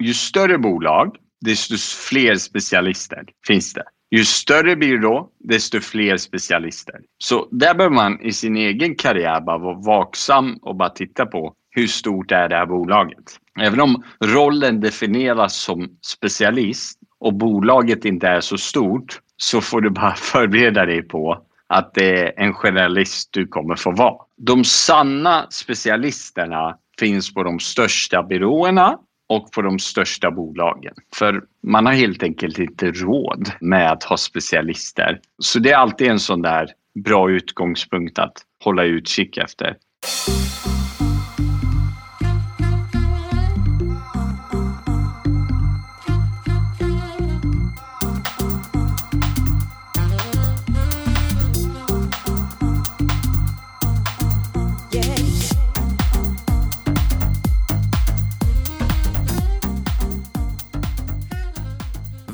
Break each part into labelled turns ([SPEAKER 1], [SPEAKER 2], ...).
[SPEAKER 1] ju större bolag, desto fler specialister finns det. Ju större byrå, desto fler specialister. Så där behöver man i sin egen karriär bara vara vaksam och bara titta på hur stort är det här bolaget. Även om rollen definieras som specialist och bolaget inte är så stort så får du bara förbereda dig på att det är en generalist du kommer få vara. De sanna specialisterna finns på de största byråerna och på de största bolagen. För man har helt enkelt inte råd med att ha specialister. Så det är alltid en sån där bra utgångspunkt att hålla utkik efter.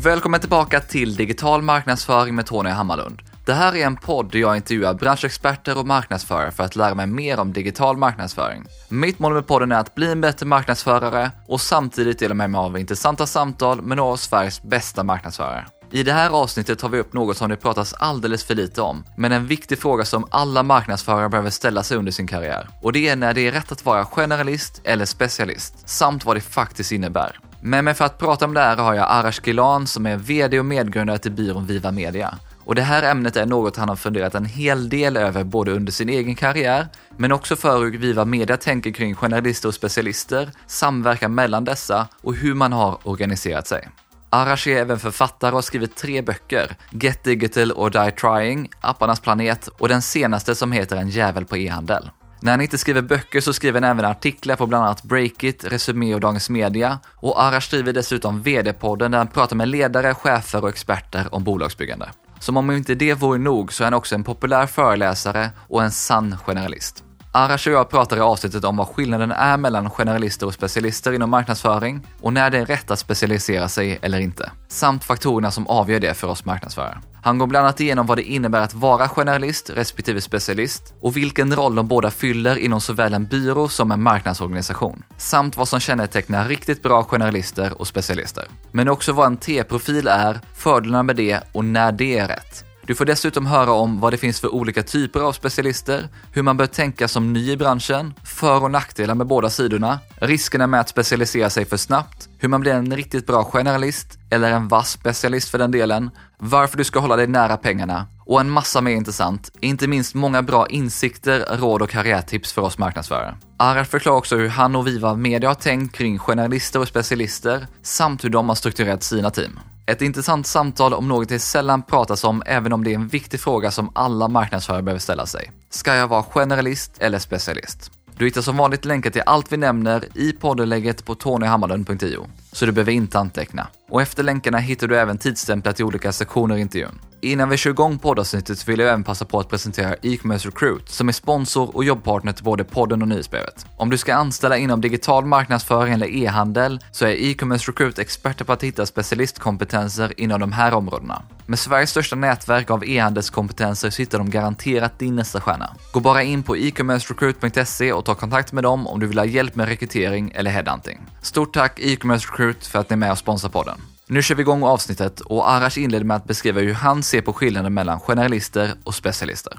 [SPEAKER 2] Välkommen tillbaka till Digital marknadsföring med Tony Hammarlund. Det här är en podd där jag intervjuar branschexperter och marknadsförare för att lära mig mer om digital marknadsföring. Mitt mål med podden är att bli en bättre marknadsförare och samtidigt dela med mig av intressanta samtal med några av Sveriges bästa marknadsförare. I det här avsnittet tar vi upp något som det pratas alldeles för lite om, men en viktig fråga som alla marknadsförare behöver ställa sig under sin karriär. Och det är när det är rätt att vara generalist eller specialist, samt vad det faktiskt innebär. Med mig för att prata om det här har jag Arash Gilan som är VD och medgrundare till byrån Viva Media. Och det här ämnet är något han har funderat en hel del över både under sin egen karriär, men också för hur Viva Media tänker kring journalister och specialister, samverkan mellan dessa och hur man har organiserat sig. Arash är även författare och har skrivit tre böcker, Get Digital och Die Trying, Apparnas planet och den senaste som heter En jävel på e-handel. När han inte skriver böcker så skriver han även artiklar på bland annat Breakit, Resumé och Dagens Media. Och Arash driver dessutom VD-podden där han pratar med ledare, chefer och experter om bolagsbyggande. Som om inte det vore nog så är han också en populär föreläsare och en sann generalist. Arash och jag pratar i avsnittet om vad skillnaden är mellan generalister och specialister inom marknadsföring och när det är rätt att specialisera sig eller inte. Samt faktorerna som avgör det för oss marknadsförare. Han går bland annat igenom vad det innebär att vara generalist respektive specialist och vilken roll de båda fyller inom såväl en byrå som en marknadsorganisation. Samt vad som kännetecknar riktigt bra generalister och specialister. Men också vad en T-profil är, fördelarna med det och när det är rätt. Du får dessutom höra om vad det finns för olika typer av specialister, hur man bör tänka som ny i branschen, för och nackdelar med båda sidorna, riskerna med att specialisera sig för snabbt, hur man blir en riktigt bra generalist, eller en vass specialist för den delen, varför du ska hålla dig nära pengarna och en massa mer intressant, inte minst många bra insikter, råd och karriärtips för oss marknadsförare. Arad förklarar också hur han och Viva Media har tänkt kring generalister och specialister samt hur de har strukturerat sina team. Ett intressant samtal om något det sällan pratas om, även om det är en viktig fråga som alla marknadsförare behöver ställa sig. Ska jag vara generalist eller specialist? Du hittar som vanligt länkar till allt vi nämner i poddenlägget på tonyhammarlund.io, så du behöver inte anteckna. Och efter länkarna hittar du även tidsstämplar till olika sektioner i intervjun. Innan vi kör igång poddavsnittet vill jag även passa på att presentera e-commerce recruit som är sponsor och jobbpartner till både podden och nyhetsbrevet. Om du ska anställa inom digital marknadsföring eller e-handel så är e-commerce recruit experter på att hitta specialistkompetenser inom de här områdena. Med Sveriges största nätverk av e-handelskompetenser så hittar de garanterat din nästa stjärna. Gå bara in på e-commercerecruit.se och ta kontakt med dem om du vill ha hjälp med rekrytering eller headhunting. Stort tack e-commerce recruit för att ni är med och sponsrar podden. Nu kör vi igång avsnittet och Arash inleder med att beskriva hur han ser på skillnaden mellan generalister och specialister.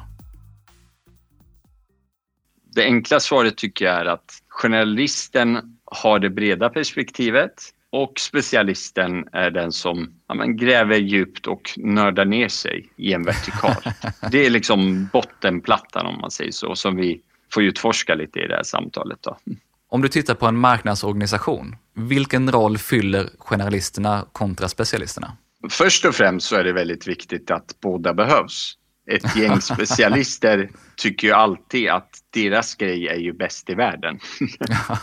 [SPEAKER 1] Det enkla svaret tycker jag är att generalisten har det breda perspektivet och specialisten är den som ja, men, gräver djupt och nördar ner sig i en vertikal. Det är liksom bottenplattan om man säger så, som vi får utforska lite i det här samtalet. Då.
[SPEAKER 2] Om du tittar på en marknadsorganisation, vilken roll fyller generalisterna kontra specialisterna?
[SPEAKER 1] Först och främst så är det väldigt viktigt att båda behövs. Ett gäng specialister tycker ju alltid att deras grej är ju bäst i världen.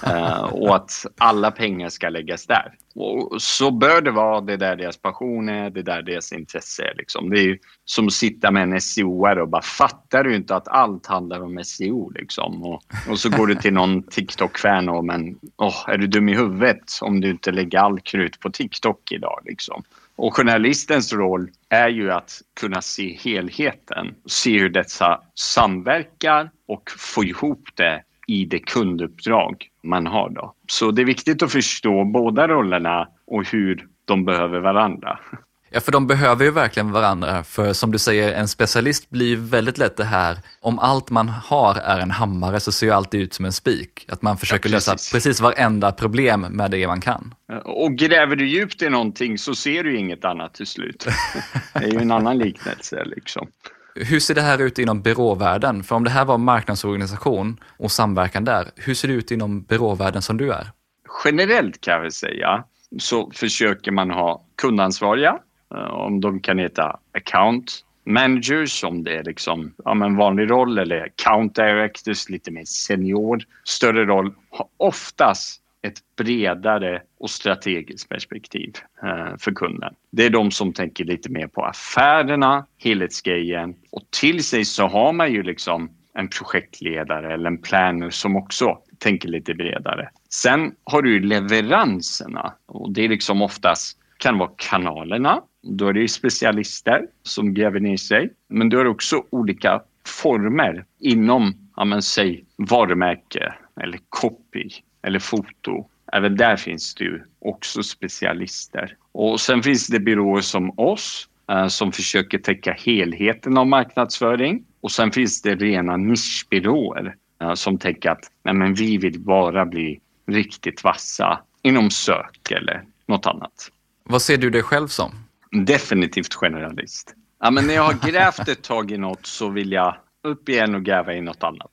[SPEAKER 1] uh, och att alla pengar ska läggas där. Och så bör det vara, det där deras passion är, det där deras intresse är. Liksom. Det är ju som att sitta med en seo och bara fattar du inte att allt handlar om SEO liksom. Och, och så går du till någon TikTok-fan och men, oh, är du dum i huvudet om du inte lägger all krut på TikTok idag liksom. Och journalistens roll är ju att kunna se helheten, se hur dessa samverkar och få ihop det i det kunduppdrag man har. Då. Så det är viktigt att förstå båda rollerna och hur de behöver varandra.
[SPEAKER 2] Ja, för de behöver ju verkligen varandra. För som du säger, en specialist blir väldigt lätt det här, om allt man har är en hammare så ser ju alltid ut som en spik. Att man försöker ja, precis. lösa precis varenda problem med det man kan.
[SPEAKER 1] Och gräver du djupt i någonting så ser du inget annat till slut. det är ju en annan liknelse liksom.
[SPEAKER 2] Hur ser det här ut inom byråvärlden? För om det här var marknadsorganisation och samverkan där, hur ser det ut inom byråvärlden som du är?
[SPEAKER 1] Generellt kan väl säga så försöker man ha kundansvariga Eh, om de kan heta account managers om det är liksom, ja, en vanlig roll eller account directors, lite mer senior, större roll, har oftast ett bredare och strategiskt perspektiv eh, för kunden. Det är de som tänker lite mer på affärerna, helhetsgrejen och till sig så har man ju liksom en projektledare eller en planner som också tänker lite bredare. Sen har du leveranserna och det är liksom oftast kan vara kanalerna då är det specialister som gräver ner sig. Men du har också olika former inom, ja men säg varumärke eller copy eller foto. Även där finns det ju också specialister. Och sen finns det byråer som oss eh, som försöker täcka helheten av marknadsföring. Och sen finns det rena nischbyråer eh, som tänker att nej men vi vill bara bli riktigt vassa inom sök eller något annat.
[SPEAKER 2] Vad ser du dig själv som?
[SPEAKER 1] Definitivt generalist. Ja, men när jag har grävt ett tag i något så vill jag upp igen och gräva i något annat.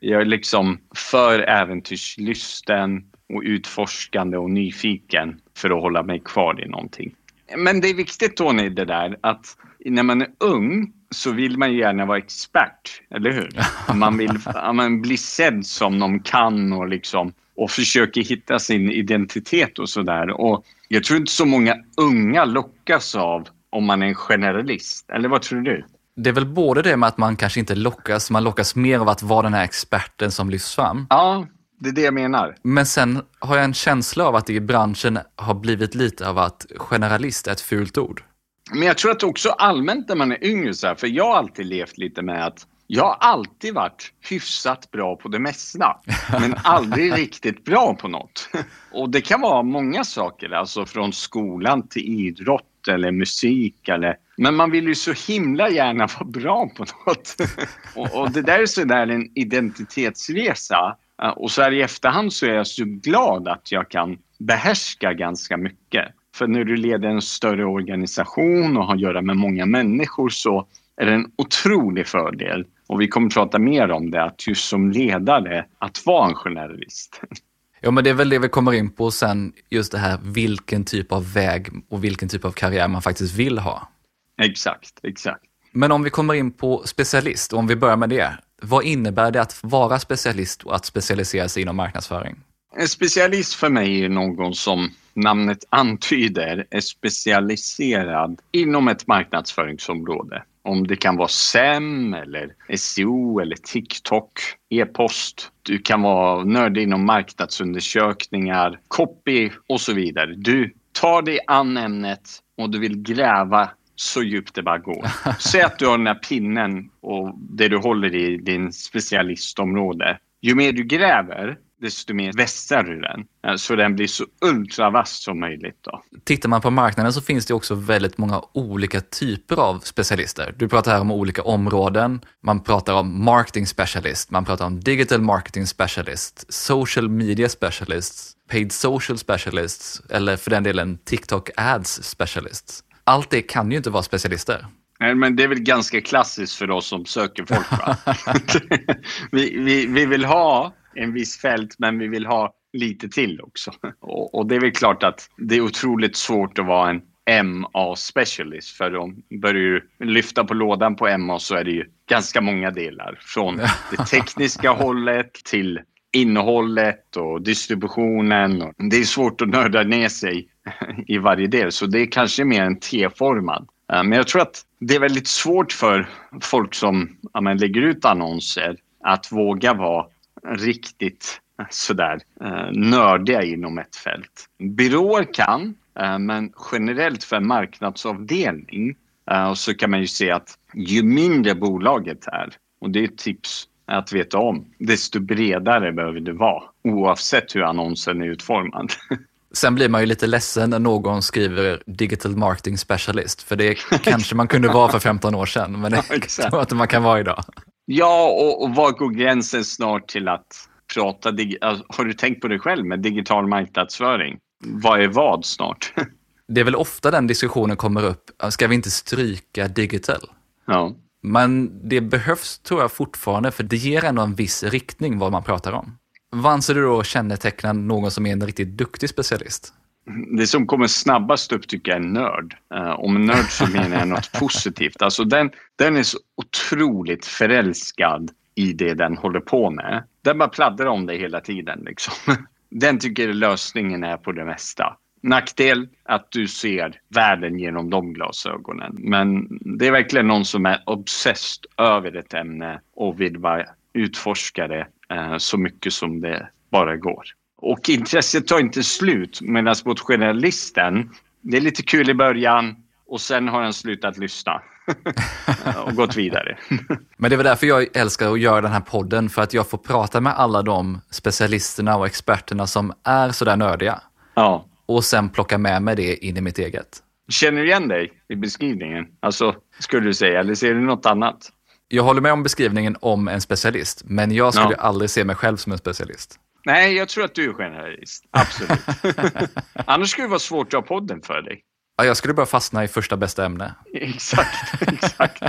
[SPEAKER 1] Jag är liksom för äventyrslysten och utforskande och nyfiken för att hålla mig kvar i någonting. Men det är viktigt Tony det där att när man är ung så vill man gärna vara expert, eller hur? Man vill man bli sedd som någon kan och liksom och försöker hitta sin identitet och sådär. Och jag tror inte så många unga lockas av om man är en generalist. Eller vad tror du?
[SPEAKER 2] Det är väl både det med att man kanske inte lockas, man lockas mer av att vara den här experten som lyfts fram.
[SPEAKER 1] Ja, det är det jag menar.
[SPEAKER 2] Men sen har jag en känsla av att det i branschen har blivit lite av att generalist är ett fult ord.
[SPEAKER 1] Men jag tror att också allmänt när man är yngre, så här, för jag har alltid levt lite med att jag har alltid varit hyfsat bra på det mesta, men aldrig riktigt bra på något. Och det kan vara många saker, alltså från skolan till idrott eller musik eller... Men man vill ju så himla gärna vara bra på något. Och, och det där är sådär en identitetsresa. Och så här i efterhand så är jag så glad att jag kan behärska ganska mycket. För när du leder en större organisation och har att göra med många människor så är det en otrolig fördel och vi kommer prata mer om det, att just som ledare, att vara en generalist.
[SPEAKER 2] Ja, men det är väl det vi kommer in på sen, just det här vilken typ av väg och vilken typ av karriär man faktiskt vill ha.
[SPEAKER 1] Exakt, exakt.
[SPEAKER 2] Men om vi kommer in på specialist, och om vi börjar med det. Vad innebär det att vara specialist och att specialisera sig inom marknadsföring?
[SPEAKER 1] En specialist för mig är någon som namnet antyder är specialiserad inom ett marknadsföringsområde. Om det kan vara SEM eller SEO eller TikTok, e-post. Du kan vara nördig inom marknadsundersökningar, copy och så vidare. Du tar dig an ämnet och du vill gräva så djupt det bara går. Säg att du har den här pinnen och det du håller i din specialistområde. Ju mer du gräver, desto mer vässar du den. Eh, så den blir så ultravass som möjligt. Då.
[SPEAKER 2] Tittar man på marknaden så finns det också väldigt många olika typer av specialister. Du pratar här om olika områden. Man pratar om marketing specialist, man pratar om digital marketing specialist, social media specialist, paid social specialists eller för den delen TikTok ads specialists. Allt det kan ju inte vara specialister.
[SPEAKER 1] Nej, men det är väl ganska klassiskt för oss som söker folk. vi, vi, vi vill ha en viss fält men vi vill ha lite till också. Och, och det är väl klart att det är otroligt svårt att vara en MA specialist för om börjar du lyfta på lådan på MA så är det ju ganska många delar. Från det tekniska hållet till innehållet och distributionen. Det är svårt att nörda ner sig i varje del så det är kanske mer en T-formad. Eh, men jag tror att det är väldigt svårt för folk som ja, lägger ut annonser att våga vara riktigt sådär eh, nördiga inom ett fält. Byråer kan, eh, men generellt för en marknadsavdelning eh, så kan man ju se att ju mindre bolaget är, och det är ett tips att veta om, desto bredare behöver det vara oavsett hur annonsen är utformad.
[SPEAKER 2] Sen blir man ju lite ledsen när någon skriver digital marketing specialist, för det kanske man kunde vara för 15 år sedan, men det ja, tror inte man kan vara idag.
[SPEAKER 1] Ja, och, och var går gränsen snart till att prata, alltså, har du tänkt på det själv med digital marknadsföring? Vad är vad snart?
[SPEAKER 2] Det är väl ofta den diskussionen kommer upp, ska vi inte stryka digital?
[SPEAKER 1] Ja.
[SPEAKER 2] Men det behövs tror jag fortfarande, för det ger ändå en viss riktning vad man pratar om. Vad anser du då kännetecknar någon som är en riktigt duktig specialist?
[SPEAKER 1] Det som kommer snabbast upp tycker jag är nörd. Uh, om nörd så menar jag något positivt. Alltså den, den är så otroligt förälskad i det den håller på med. Den bara pladdrar om det hela tiden. Liksom. Den tycker lösningen är på det mesta. Nackdel att du ser världen genom de glasögonen. Men det är verkligen någon som är obsessed över ett ämne och vill bara utforska det eh, så mycket som det bara går. Och intresset tar inte slut medan mot generalisten, det är lite kul i början och sen har han slutat lyssna och gått vidare.
[SPEAKER 2] Men det var därför jag älskar att göra den här podden, för att jag får prata med alla de specialisterna och experterna som är sådär nördiga.
[SPEAKER 1] Ja.
[SPEAKER 2] Och sen plocka med mig det in i mitt eget.
[SPEAKER 1] Känner du igen dig i beskrivningen? Alltså, skulle du säga, eller ser du något annat?
[SPEAKER 2] Jag håller med om beskrivningen om en specialist, men jag skulle ja. aldrig se mig själv som en specialist.
[SPEAKER 1] Nej, jag tror att du är generalist. Absolut. Annars skulle det vara svårt att ha podden för dig.
[SPEAKER 2] Ja, jag skulle bara fastna i första bästa ämne.
[SPEAKER 1] Exakt, exakt.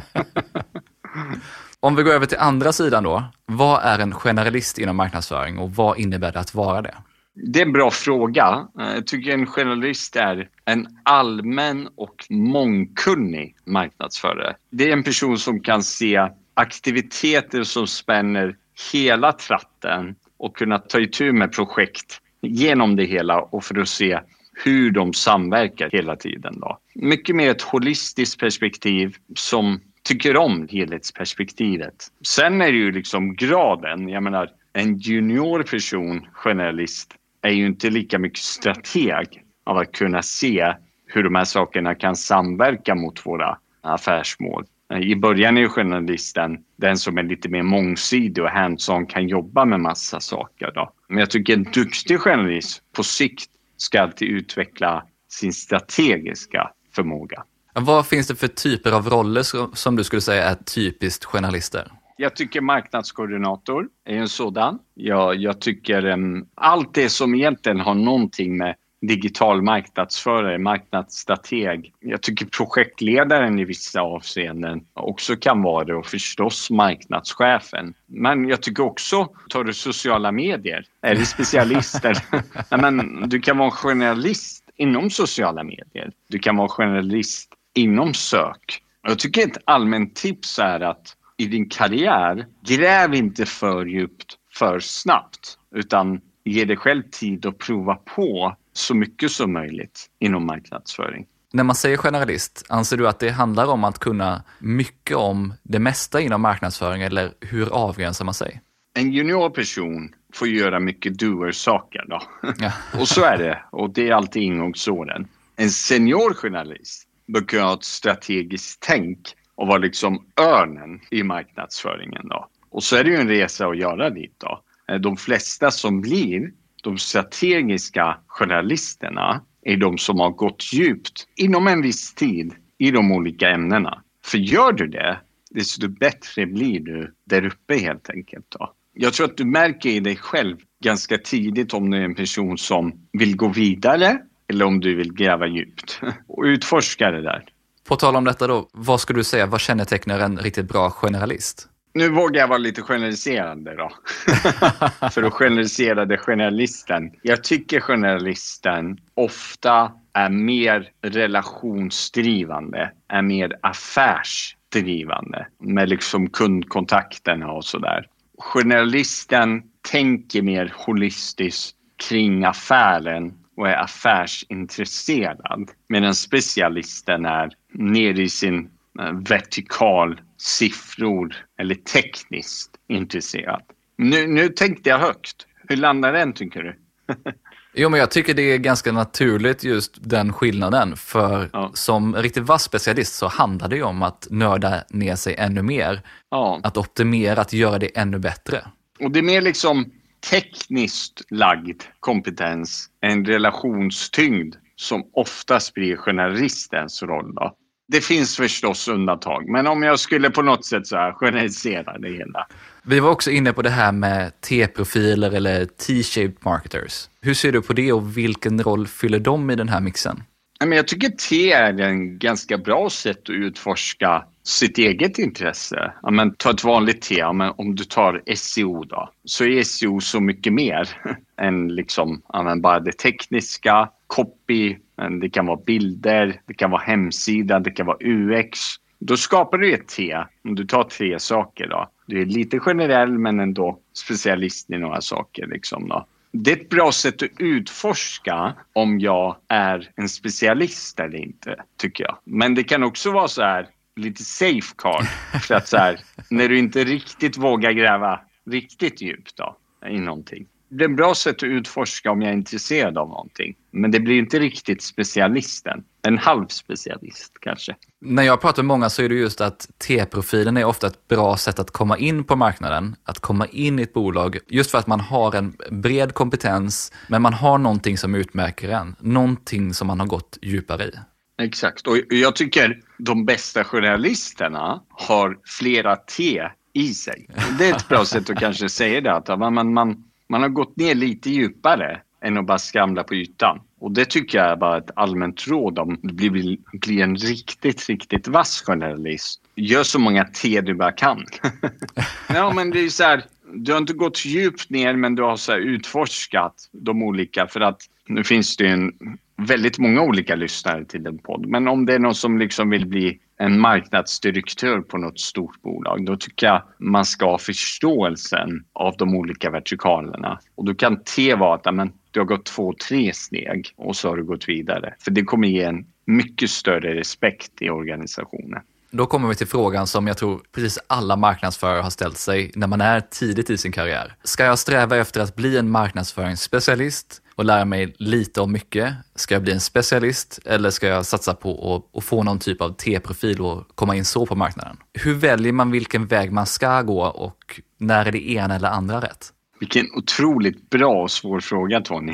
[SPEAKER 2] Om vi går över till andra sidan då. Vad är en generalist inom marknadsföring och vad innebär det att vara det?
[SPEAKER 1] Det är en bra fråga. Jag tycker en generalist är en allmän och mångkunnig marknadsförare. Det är en person som kan se aktiviteter som spänner hela tratten och kunna ta itu med projekt genom det hela och för att se hur de samverkar hela tiden. Då. Mycket mer ett holistiskt perspektiv som tycker om helhetsperspektivet. Sen är det ju liksom graden. Jag menar, en junior person, generalist, är ju inte lika mycket strateg av att kunna se hur de här sakerna kan samverka mot våra affärsmål. I början är ju journalisten den som är lite mer mångsidig och hands-on kan jobba med massa saker. Då. Men jag tycker en duktig journalist på sikt ska alltid utveckla sin strategiska förmåga.
[SPEAKER 2] Vad finns det för typer av roller som du skulle säga är typiskt journalister?
[SPEAKER 1] Jag tycker marknadskoordinator är en sådan. Jag, jag tycker um, allt det som egentligen har någonting med digital marknadsförare, marknadsstrateg. Jag tycker projektledaren i vissa avseenden också kan vara det och förstås marknadschefen. Men jag tycker också, tar du sociala medier, är det specialister? Nej, men du kan vara journalist inom sociala medier. Du kan vara journalist inom sök. Jag tycker ett allmänt tips är att i din karriär, gräv inte för djupt för snabbt utan ge dig själv tid att prova på så mycket som möjligt inom marknadsföring.
[SPEAKER 2] När man säger generalist, anser du att det handlar om att kunna mycket om det mesta inom marknadsföring eller hur avgränsar man sig?
[SPEAKER 1] En junior person får göra mycket doer-saker då. Ja. och så är det och det är alltid ingångsåren. En senior journalist bör kunna ha ett strategiskt tänk och vara liksom örnen i marknadsföringen då. Och så är det ju en resa att göra dit då. De flesta som blir de strategiska journalisterna är de som har gått djupt inom en viss tid i de olika ämnena. För gör du det, desto bättre blir du där uppe helt enkelt. Då. Jag tror att du märker i dig själv ganska tidigt om du är en person som vill gå vidare eller om du vill gräva djupt och utforska det där.
[SPEAKER 2] På tal om detta då, vad skulle du säga, vad kännetecknar en riktigt bra generalist?
[SPEAKER 1] Nu vågar jag vara lite generaliserande då. För att generalisera det generalisten. Jag tycker generalisten ofta är mer relationsdrivande, är mer affärsdrivande med liksom kundkontakterna och sådär. Generalisten tänker mer holistiskt kring affären och är affärsintresserad. Medan specialisten är nere i sin vertikal siffror eller tekniskt intresserad. Nu, nu tänkte jag högt. Hur landar den tycker du?
[SPEAKER 2] Jo, men jag tycker det är ganska naturligt just den skillnaden. För
[SPEAKER 1] Ja.
[SPEAKER 2] som riktigt vass specialist så handlar det ju om att nörda ner sig ännu mer.
[SPEAKER 1] Ja.
[SPEAKER 2] Att optimera, att göra det ännu bättre.
[SPEAKER 1] Och det är mer liksom tekniskt lagd kompetens än relationstyngd som oftast blir generalistens roll. Då. Det finns förstås undantag, men om jag skulle på något sätt så här generalisera det hela.
[SPEAKER 2] Vi var också inne på det här med T-profiler eller T-shaped marketers. Hur ser du på det och vilken roll fyller de i den här mixen?
[SPEAKER 1] Men jag tycker T är en ganska bra sätt att utforska sitt eget intresse. Ja, men ta ett vanligt T, ja, men om du tar SEO då, så är SEO så mycket mer än liksom, ja, bara det tekniska, copy, men det kan vara bilder, det kan vara hemsida, det kan vara UX. Då skapar du ett T, om du tar tre saker då. Du är lite generell men ändå specialist i några saker liksom då. Det är ett bra sätt att utforska om jag är en specialist eller inte, tycker jag. Men det kan också vara så här lite safeguard. För att så här, när du inte riktigt vågar gräva riktigt djupt då, i någonting. Det är ett bra sätt att utforska om jag är intresserad av någonting. Men det blir inte riktigt specialisten. En halv specialist kanske.
[SPEAKER 2] När jag pratar med många så är det just att T-profilen är ofta ett bra sätt att komma in på marknaden, att komma in i ett bolag, just för att man har en bred kompetens, men man har någonting som utmärker en, någonting som man har gått djupare i.
[SPEAKER 1] Exakt. Och jag tycker de bästa journalisterna har flera T i sig. Det är ett bra sätt att kanske säga det. Att man, man, man man har gått ner lite djupare än att bara skramla på ytan. Och det tycker jag är bara ett allmänt råd om du vill bli en riktigt, riktigt vass journalist. Gör så många T du bara kan. ja, men det är så här, du har inte gått djupt ner men du har så här utforskat de olika för att nu finns det ju en, väldigt många olika lyssnare till en podd. Men om det är någon som liksom vill bli en marknadsdirektör på något stort bolag, då tycker jag man ska ha förståelsen av de olika vertikalerna. Och då kan T vara att amen, du har gått två, tre steg och så har du gått vidare. För det kommer ge en mycket större respekt i organisationen.
[SPEAKER 2] Då kommer vi till frågan som jag tror precis alla marknadsförare har ställt sig när man är tidigt i sin karriär. Ska jag sträva efter att bli en marknadsföringsspecialist och lära mig lite om mycket? Ska jag bli en specialist eller ska jag satsa på att, få någon typ av T-profil och komma in så på marknaden? Hur väljer man vilken väg man ska gå och när är det ena eller andra rätt?
[SPEAKER 1] Vilken otroligt bra och svår fråga Tony.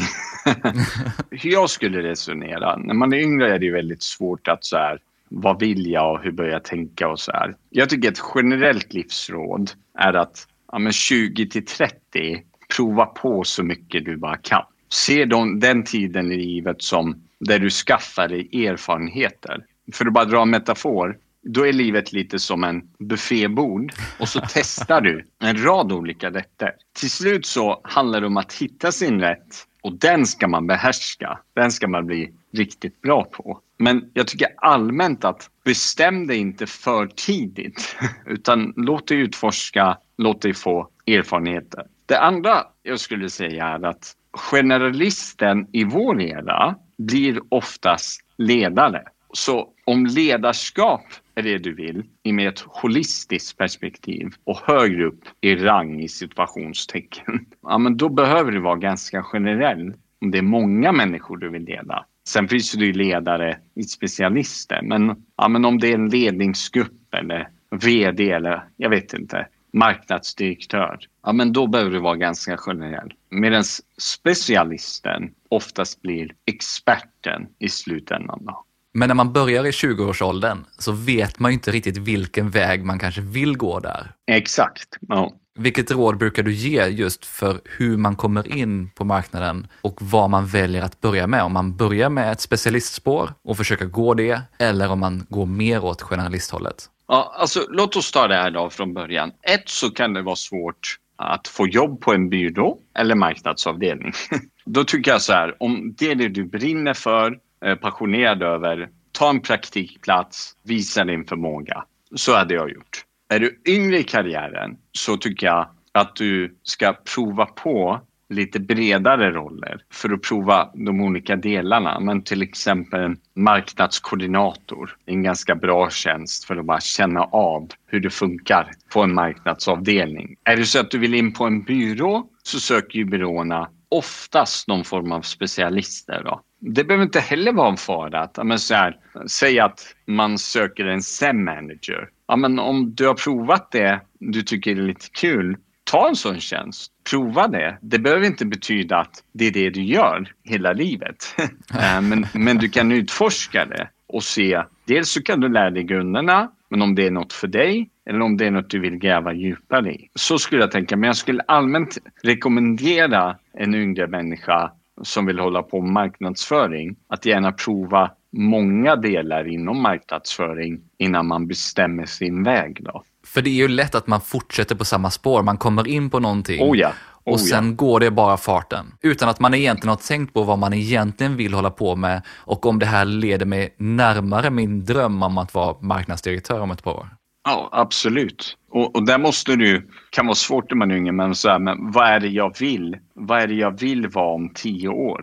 [SPEAKER 1] hur jag skulle resonera. När man är yngre är det väldigt svårt att så här, vad vill jag och hur börjar jag tänka och så här. Jag tycker ett generellt livsråd är att ja, men 20 till 30 prova på så mycket du bara kan. Se de, den tiden i livet som där du skaffar dig erfarenheter. För att bara dra en metafor, då är livet lite som en buffébord och så testar du en rad olika rätter. Till slut så handlar det om att hitta sin rätt och den ska man behärska. Den ska man bli riktigt bra på. Men jag tycker allmänt att bestäm dig inte för tidigt utan låt dig utforska, låt dig få erfarenheter. Det andra jag skulle säga är att generalisten i vår era blir oftast ledare. Så om ledarskap är det du vill i med ett holistiskt perspektiv och högre upp i rang i situationstecken, ja men då behöver du vara ganska generell om det är många människor du vill leda. Sen finns det ju ledare i specialister, men, ja, men om det är en ledningsgrupp eller VD eller jag vet inte, marknadsdirektör, ja men då behöver du vara ganska generell. Medan specialisten oftast blir experten i slutändan. Då.
[SPEAKER 2] Men när man börjar i 20-årsåldern så vet man ju inte riktigt vilken väg man kanske vill gå där.
[SPEAKER 1] Exakt. Ja.
[SPEAKER 2] Vilket råd brukar du ge just för hur man kommer in på marknaden och vad man väljer att börja med? Om man börjar med ett specialistspår och försöker gå det eller om man går mer åt generalisthållet?
[SPEAKER 1] Ja, alltså, låt oss ta det här då från början. Ett så kan det vara svårt att få jobb på en byrå eller marknadsavdelning. Då tycker jag så här, om det är det du brinner för, är passionerad över, ta en praktikplats, visa din förmåga. Så hade jag gjort. Är du yngre i karriären så tycker jag att du ska prova på lite bredare roller för att prova de olika delarna. Men till exempel en marknadskoordinator, en ganska bra tjänst för att bara känna av hur det funkar på en marknadsavdelning. Är det så att du vill in på en byrå så söker ju byråerna oftast någon form av specialister. Då. Det behöver inte heller vara en fara. Att, men så här, säg att man söker en SEM-manager. Ja, men om du har provat det, du tycker det är lite kul, ta en sån tjänst. Prova det. Det behöver inte betyda att det är det du gör hela livet. Eh, men, men du kan utforska det och se. Dels så kan du lära dig grunderna, men om det är något för dig eller om det är något du vill gräva djupare i. Så skulle jag tänka, men jag skulle allmänt rekommendera en yngre människa som vill hålla på med marknadsföring att gärna prova många delar inom marknadsföring innan man bestämmer sin väg. Då.
[SPEAKER 2] För det är ju lätt att man fortsätter på samma spår, man kommer in på någonting
[SPEAKER 1] oh ja, oh
[SPEAKER 2] och sen ja. går det bara farten. Utan att man egentligen har tänkt på vad man egentligen vill hålla på med och om det här leder mig närmare min dröm om att vara marknadsdirektör om ett par år.
[SPEAKER 1] Ja, absolut. Och, och där måste du, kan vara svårt när man är yngre, men, så här, men vad är det jag vill? Vad är det jag vill vara om tio år?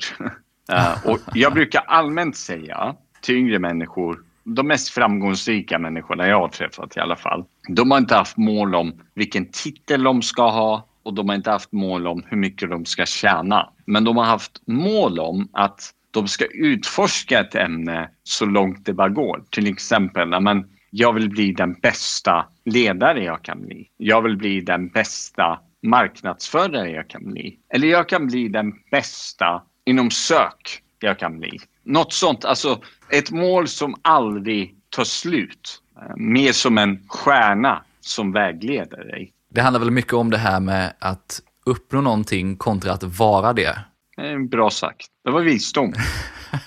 [SPEAKER 1] uh, och jag brukar allmänt säga till yngre människor, de mest framgångsrika människorna jag har träffat i alla fall, de har inte haft mål om vilken titel de ska ha och de har inte haft mål om hur mycket de ska tjäna. Men de har haft mål om att de ska utforska ett ämne så långt det bara går. Till exempel, men jag vill bli den bästa ledare jag kan bli. Jag vill bli den bästa marknadsförare jag kan bli. Eller jag kan bli den bästa inom sök jag kan bli. Något sånt, alltså ett mål som aldrig tar slut. Eh, mer som en stjärna som vägleder dig.
[SPEAKER 2] Det handlar väl mycket om det här med att uppnå någonting kontra att vara det.
[SPEAKER 1] Bra sagt. Det var visdom.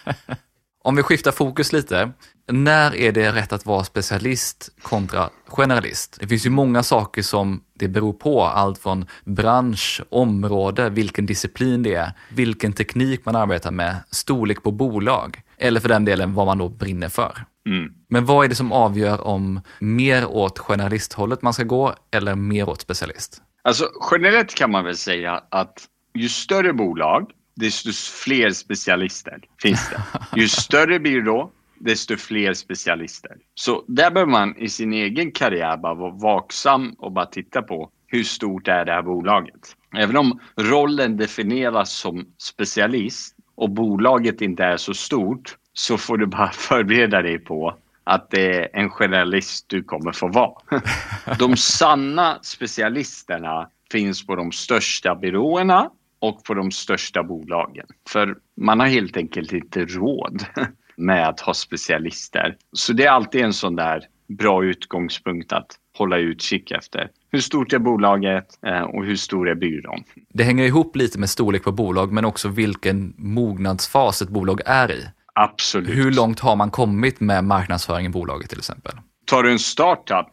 [SPEAKER 2] om vi skiftar fokus lite. När är det rätt att vara specialist kontra generalist? Det finns ju många saker som det beror på, allt från bransch, område, vilken disciplin det är, vilken teknik man arbetar med, storlek på bolag eller för den delen vad man då brinner för. Mm. Men vad är det som avgör om mer åt generalisthållet man ska gå eller mer åt specialist?
[SPEAKER 1] Alltså generellt kan man väl säga att ju större bolag, desto fler specialister finns det. Ju större byrå, desto fler specialister. Så där behöver man i sin egen karriär bara vara vaksam och bara titta på hur stort är det här bolaget. Även om rollen definieras som specialist och bolaget inte är så stort så får du bara förbereda dig på att det är en generalist du kommer få vara. De sanna specialisterna finns på de största byråerna och på de största bolagen. För man har helt enkelt inte råd med att ha specialister. Så det är alltid en sån där bra utgångspunkt att hålla utkik efter. Hur stort är bolaget eh, och hur stor är byrån?
[SPEAKER 2] Det hänger ihop lite med storlek på bolag men också vilken mognadsfas ett bolag är i.
[SPEAKER 1] Absolut.
[SPEAKER 2] Hur långt har man kommit med marknadsföring i bolaget till exempel?
[SPEAKER 1] Tar du en startup,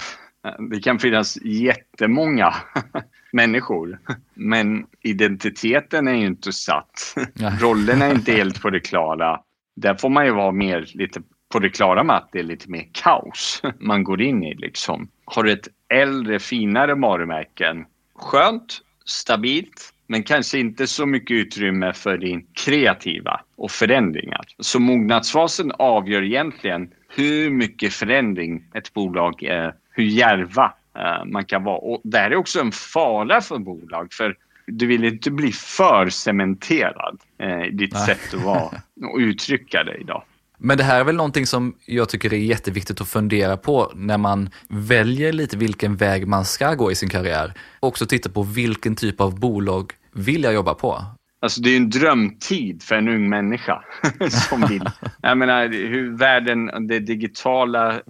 [SPEAKER 1] eh, det kan finnas jättemånga människor. Men identiteten är ju inte satt. Rollen är inte helt på det klara. Där får man ju vara mer lite på det klara med att det är lite mer kaos man går in i. Liksom. Har du ett äldre, finare varumärken, skönt, stabilt, men kanske inte så mycket utrymme för din kreativa och förändringar. Så mognadsfasen avgör egentligen hur mycket förändring ett bolag är, hur järva uh, man kan vara. Och det här är också en fara för bolag, för du vill inte bli för cementerad uh, i ditt Nej. sätt att vara och uttrycka dig idag.
[SPEAKER 2] Men det här är väl någonting som jag tycker är jätteviktigt att fundera på när man väljer lite vilken väg man ska gå i sin karriär. Också titta på vilken typ av bolag vill jag jobba på?
[SPEAKER 1] Alltså det är en drömtid för en ung människa som vill. Jag menar hur världen, det digitala,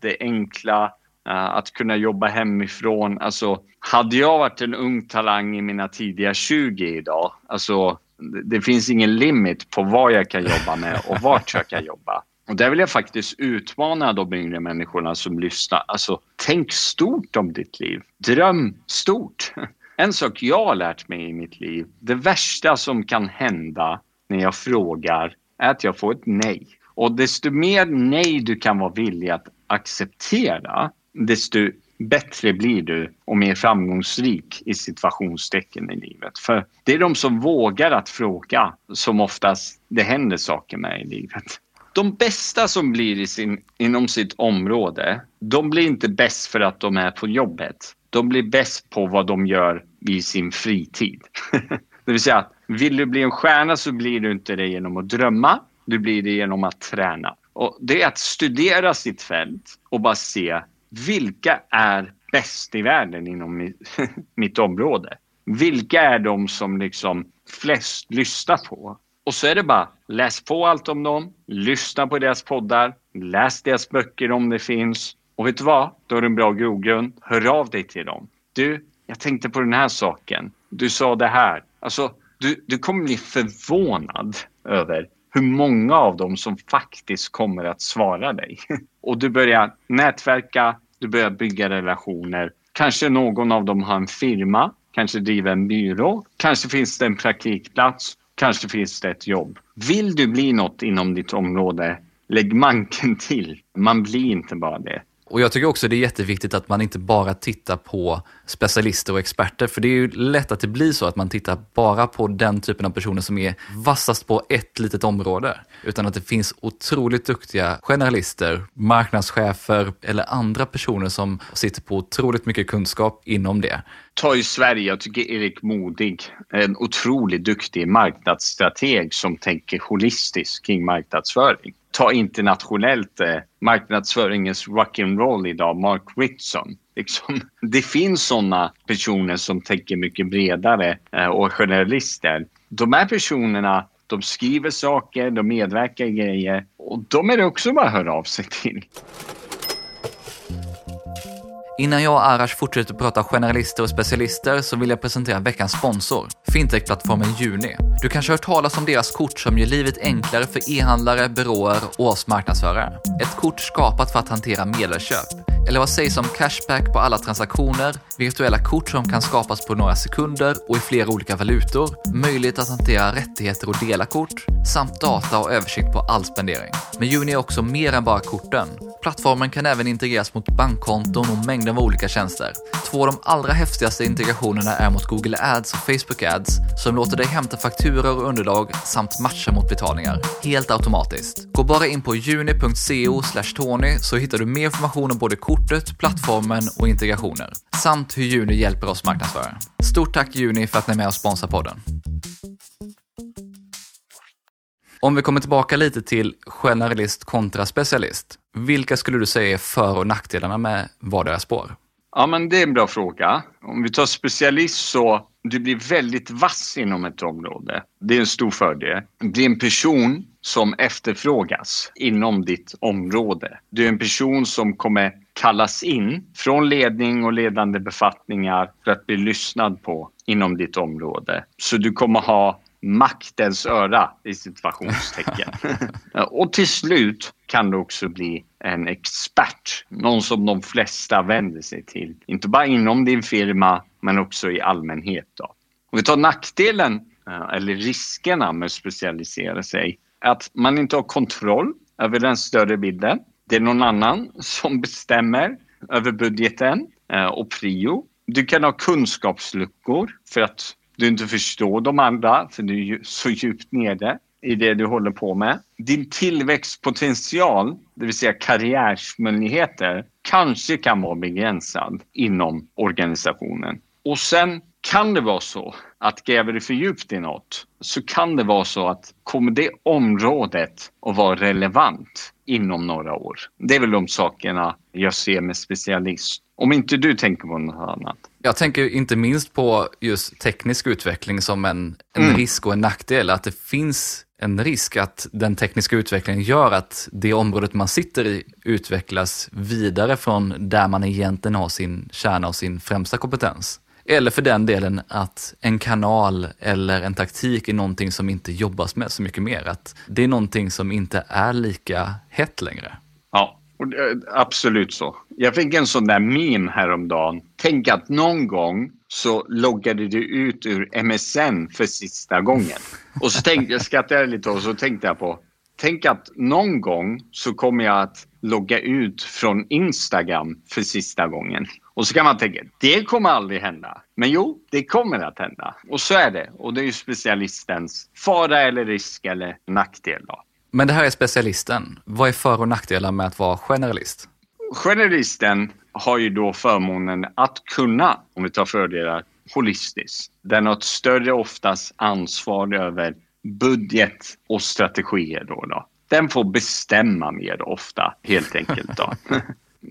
[SPEAKER 1] det enkla, eh, att kunna jobba hemifrån. Alltså hade jag varit en ung talang i mina tidiga 20 idag, alltså det finns ingen limit på vad jag kan jobba med och vart jag kan jobba. Och där vill jag faktiskt utmana de yngre människorna som lyssnar. Alltså, tänk stort om ditt liv. Dröm stort. En sak jag har lärt mig i mitt liv, det värsta som kan hända när jag frågar är att jag får ett nej. Och desto mer nej du kan vara villig att acceptera, desto bättre blir du och mer framgångsrik i situationstecken i livet. För det är de som vågar att fråga som oftast det händer saker med i livet. De bästa som blir i sin, inom sitt område, de blir inte bäst för att de är på jobbet. De blir bäst på vad de gör i sin fritid. det vill säga Vill du bli en stjärna så blir du inte det genom att drömma. Du blir det genom att träna. Och det är att studera sitt fält och bara se vilka är bäst i världen inom mitt område. Vilka är de som liksom flest lyssnar på? Och så är det bara läs på allt om dem, lyssna på deras poddar, läs deras böcker om det finns. Och vet du vad? Då är det en bra grogrund. Hör av dig till dem. Du, jag tänkte på den här saken. Du sa det här. Alltså, du, du kommer bli förvånad över hur många av dem som faktiskt kommer att svara dig. Och du börjar nätverka, du börjar bygga relationer. Kanske någon av dem har en firma, kanske driver en byrå, kanske finns det en praktikplats, kanske finns det ett jobb. Vill du bli något inom ditt område, lägg manken till. Man blir inte bara det.
[SPEAKER 2] Och jag tycker också det är jätteviktigt att man inte bara tittar på specialister och experter, för det är ju lätt att det blir så att man tittar bara på den typen av personer som är vassast på ett litet område, utan att det finns otroligt duktiga generalister, marknadschefer eller andra personer som sitter på otroligt mycket kunskap inom det.
[SPEAKER 1] Ta i Sverige, jag tycker Erik Modig är en otroligt duktig marknadsstrateg som tänker holistiskt kring marknadsföring ta internationellt eh, marknadsföringens rock'n'roll idag, Mark Ritson. Liksom, det finns sådana personer som tänker mycket bredare eh, och generalister. De här personerna de skriver saker, de medverkar i grejer och de är det också bara att höra av sig till.
[SPEAKER 2] Innan jag och Arash fortsätter prata generalister och specialister så vill jag presentera veckans sponsor, fintechplattformen Juni. Du kanske har hört talas om deras kort som gör livet enklare för e-handlare, byråer och oss marknadsförare. Ett kort skapat för att hantera medelköp. Eller vad sägs om cashback på alla transaktioner, virtuella kort som kan skapas på några sekunder och i flera olika valutor, möjlighet att hantera rättigheter och dela kort, samt data och översikt på all spendering. Men Juni är också mer än bara korten. Plattformen kan även integreras mot bankkonton och mängder av olika tjänster. Två av de allra häftigaste integrationerna är mot Google Ads och Facebook Ads som låter dig hämta fakturor och underlag samt matcha mot betalningar. Helt automatiskt. Gå bara in på juni.co tony så hittar du mer information om både kortet, plattformen och integrationer. Samt hur Juni hjälper oss marknadsföra. Stort tack Juni för att ni är med och sponsrar podden. Om vi kommer tillbaka lite till generalist kontra specialist. Vilka skulle du säga är för och nackdelarna med vardera spår?
[SPEAKER 1] Ja, men det är en bra fråga. Om vi tar specialist så du blir väldigt vass inom ett område. Det är en stor fördel. Du är en person som efterfrågas inom ditt område. Du är en person som kommer kallas in från ledning och ledande befattningar för att bli lyssnad på inom ditt område. Så du kommer ha maktens öra i situationstecken. och till slut kan du också bli en expert. Någon som de flesta vänder sig till. Inte bara inom din firma men också i allmänhet. Då. Om vi tar nackdelen eh, eller riskerna med att specialisera sig. Att man inte har kontroll över den större bilden. Det är någon annan som bestämmer över budgeten eh, och prio. Du kan ha kunskapsluckor för att du inte förstår de andra för du är så djupt nere i det du håller på med. Din tillväxtpotential, det vill säga karriärsmöjligheter, kanske kan vara begränsad inom organisationen. Och sen kan det vara så att gräver du för djupt i något så kan det vara så att kommer det området att vara relevant inom några år? Det är väl de sakerna jag ser med specialist. Om inte du tänker på något annat.
[SPEAKER 2] Jag tänker inte minst på just teknisk utveckling som en, en mm. risk och en nackdel. Att det finns en risk att den tekniska utvecklingen gör att det området man sitter i utvecklas vidare från där man egentligen har sin kärna och sin främsta kompetens. Eller för den delen att en kanal eller en taktik är någonting som inte jobbas med så mycket mer. Att det är någonting som inte är lika hett längre.
[SPEAKER 1] Ja, absolut så. Jag fick en sån där min häromdagen. Tänk att någon gång så loggade du ut ur MSN för sista gången. Och så tänkte jag, skrattade lite och så tänkte jag på Tänk att någon gång så kommer jag att logga ut från Instagram för sista gången. Och så kan man tänka, det kommer aldrig hända. Men jo, det kommer att hända. Och så är det. Och det är ju specialistens fara eller risk eller nackdel. Då.
[SPEAKER 2] Men det här är specialisten. Vad är för och nackdelar med att vara generalist?
[SPEAKER 1] Generalisten har ju då förmånen att kunna, om vi tar fördelar, holistisk. Den har ett större oftast ansvar över budget och strategier. Då, då. Den får bestämma mer ofta helt enkelt. Då.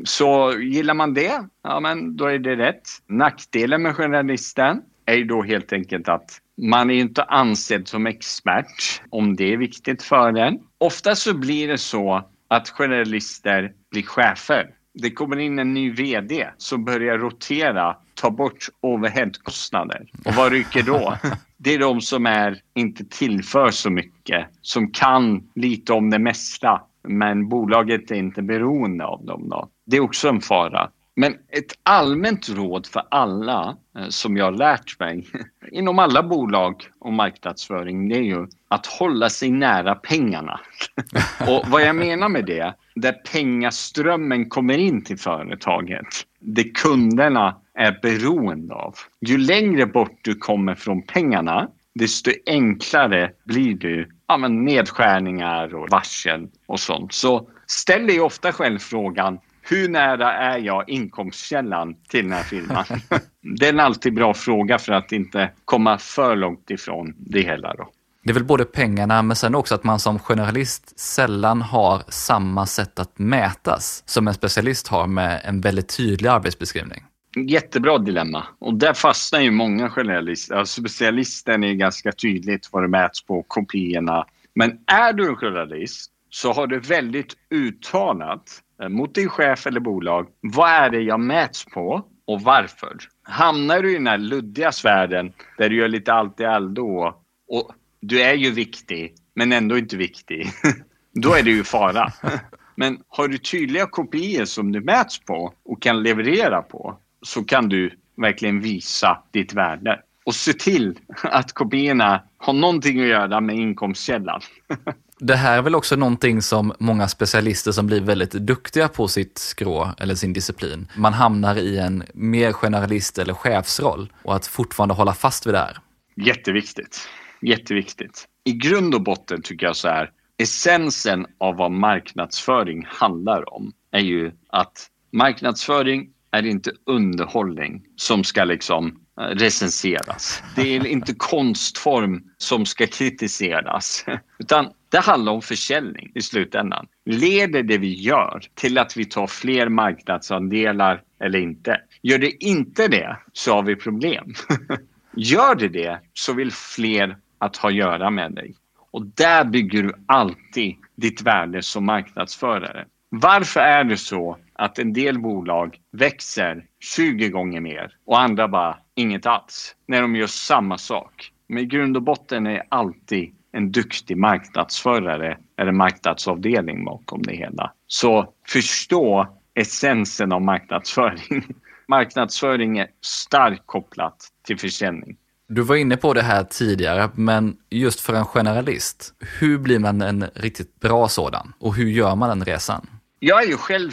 [SPEAKER 1] Så gillar man det, ja men då är det rätt. Nackdelen med generalisten är ju då helt enkelt att man är inte ansedd som expert om det är viktigt för en. Ofta så blir det så att generalister blir chefer. Det kommer in en ny VD som börjar rotera, ta bort overheadkostnader. Och vad rycker då? Det är de som är, inte tillför så mycket, som kan lite om det mesta, men bolaget är inte beroende av dem. Då. Det är också en fara. Men ett allmänt råd för alla eh, som jag har lärt mig inom alla bolag och marknadsföring det är ju att hålla sig nära pengarna. och vad jag menar med det, där pengaströmmen kommer in till företaget, det kunderna är beroende av. Ju längre bort du kommer från pengarna, desto enklare blir det ja, men nedskärningar och varsel och sånt. Så ställ dig ofta själv frågan, hur nära är jag inkomstkällan till den här firman? det är en alltid bra fråga för att inte komma för långt ifrån det hela. Då.
[SPEAKER 2] Det är väl både pengarna men sen också att man som generalist sällan har samma sätt att mätas som en specialist har med en väldigt tydlig arbetsbeskrivning.
[SPEAKER 1] Jättebra dilemma. Och där fastnar ju många generalister. Alltså specialisten är ganska tydligt vad det mäts på, kopiorna. Men är du en generalist så har du väldigt uttalat mot din chef eller bolag. Vad är det jag mäts på och varför? Hamnar du i den här luddiga sfären där du gör lite allt i allo och du är ju viktig men ändå inte viktig. Då är det ju fara. Men har du tydliga kopior som du mäts på och kan leverera på så kan du verkligen visa ditt värde. Och se till att kopiorna har någonting att göra med inkomstkällan.
[SPEAKER 2] Det här är väl också någonting som många specialister som blir väldigt duktiga på sitt skrå eller sin disciplin, man hamnar i en mer generalist eller chefsroll och att fortfarande hålla fast vid det här.
[SPEAKER 1] Jätteviktigt. Jätteviktigt. I grund och botten tycker jag så här, essensen av vad marknadsföring handlar om är ju att marknadsföring är inte underhållning som ska liksom eh, recenseras. Det är inte konstform som ska kritiseras. Utan det handlar om försäljning i slutändan. Leder det vi gör till att vi tar fler marknadsandelar eller inte? Gör det inte det så har vi problem. Gör det det så vill fler att ha att göra med dig. Och där bygger du alltid ditt värde som marknadsförare. Varför är det så att en del bolag växer 20 gånger mer och andra bara inget alls när de gör samma sak? Men i grund och botten är alltid en duktig marknadsförare eller marknadsavdelning bakom det hela. Så förstå essensen av marknadsföring. marknadsföring är starkt kopplat till försäljning.
[SPEAKER 2] Du var inne på det här tidigare, men just för en generalist, hur blir man en riktigt bra sådan? Och hur gör man den resan?
[SPEAKER 1] Jag är ju själv,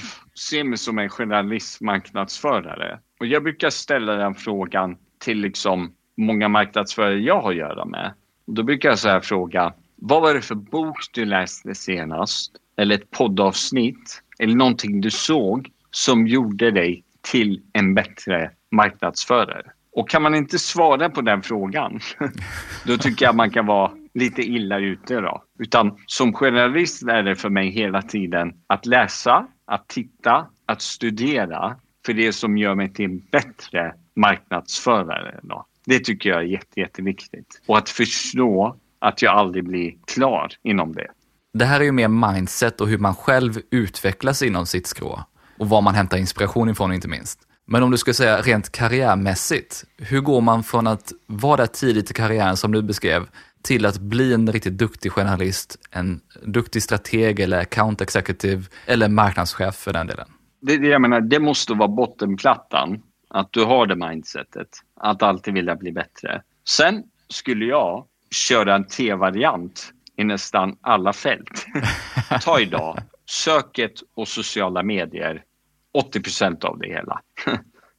[SPEAKER 1] ser mig som en generalist marknadsförare. Och jag brukar ställa den frågan till liksom många marknadsförare jag har att göra med. Då brukar jag så här fråga, vad var det för bok du läste senast? Eller ett poddavsnitt? Eller någonting du såg som gjorde dig till en bättre marknadsförare? Och kan man inte svara på den frågan, då tycker jag man kan vara lite illa ute då. Utan som generalist är det för mig hela tiden att läsa, att titta, att studera för det som gör mig till en bättre marknadsförare. Då. Det tycker jag är jätte, jätteviktigt. Och att förstå att jag aldrig blir klar inom det.
[SPEAKER 2] Det här är ju mer mindset och hur man själv utvecklas inom sitt skrå. Och var man hämtar inspiration ifrån inte minst. Men om du skulle säga rent karriärmässigt, hur går man från att vara där tidigt i karriären som du beskrev, till att bli en riktigt duktig journalist, en duktig strateg eller account executive eller marknadschef för den delen?
[SPEAKER 1] Det, det, jag menar, det måste vara bottenplattan. Att du har det mindsetet. Att alltid vilja bli bättre. Sen skulle jag köra en T-variant i nästan alla fält. Ta idag, söket och sociala medier. 80% av det hela.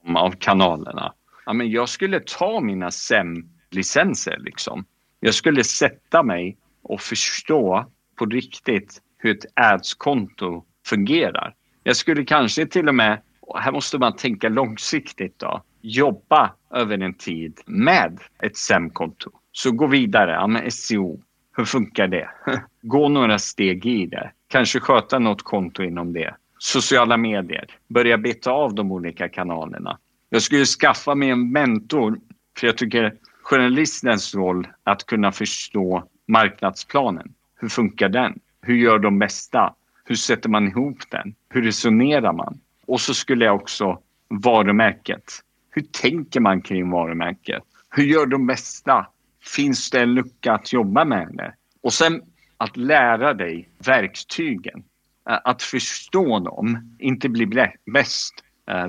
[SPEAKER 1] av kanalerna. Ja, men jag skulle ta mina SEM-licenser liksom. Jag skulle sätta mig och förstå på riktigt hur ett ads-konto fungerar. Jag skulle kanske till och med här måste man tänka långsiktigt då. jobba över en tid med ett SEM-konto. Så gå vidare. Ja, med SEO, hur funkar det? Gå några steg i det. Kanske sköta något konto inom det. Sociala medier. Börja beta av de olika kanalerna. Jag skulle skaffa mig en mentor för jag tycker journalistens roll att kunna förstå marknadsplanen. Hur funkar den? Hur gör de bästa? Hur sätter man ihop den? Hur resonerar man? Och så skulle jag också varumärket. Hur tänker man kring varumärket? Hur gör de bästa? Finns det en lucka att jobba med det? Och sen att lära dig verktygen. Att förstå dem, inte bli bäst,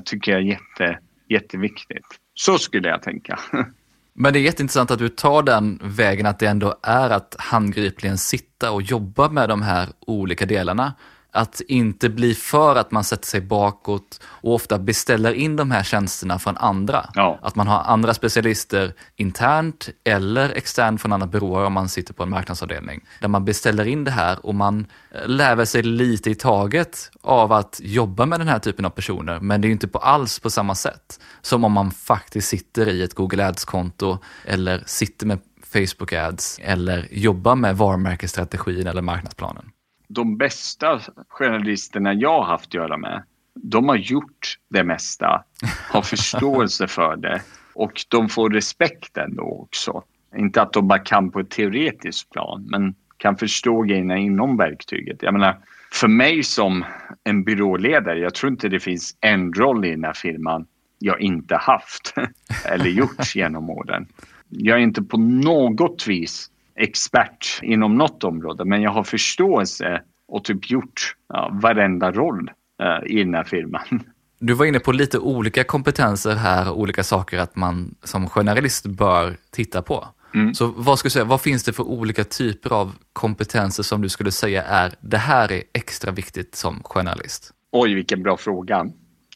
[SPEAKER 1] tycker jag är jätte, jätteviktigt. Så skulle jag tänka.
[SPEAKER 2] Men det är jätteintressant att du tar den vägen att det ändå är att handgripligen sitta och jobba med de här olika delarna att inte bli för att man sätter sig bakåt och ofta beställer in de här tjänsterna från andra. Ja. Att man har andra specialister internt eller externt från andra byråer om man sitter på en marknadsavdelning. Där man beställer in det här och man eh, lär sig lite i taget av att jobba med den här typen av personer. Men det är inte på alls på samma sätt som om man faktiskt sitter i ett Google Ads-konto eller sitter med Facebook Ads eller jobbar med varumärkesstrategin eller marknadsplanen
[SPEAKER 1] de bästa journalisterna jag har haft att göra med, de har gjort det mesta, har förståelse för det och de får respekt ändå också. Inte att de bara kan på ett teoretiskt plan, men kan förstå grejerna inom verktyget. Jag menar, för mig som en byråledare, jag tror inte det finns en roll i den här firman jag inte haft eller gjort genom åren. Jag är inte på något vis expert inom något område men jag har förståelse och typ gjort ja, varenda roll uh, i den här firman.
[SPEAKER 2] Du var inne på lite olika kompetenser här, olika saker att man som journalist bör titta på. Mm. Så vad, skulle säga, vad finns det för olika typer av kompetenser som du skulle säga är det här är extra viktigt som journalist?
[SPEAKER 1] Oj, vilken bra fråga.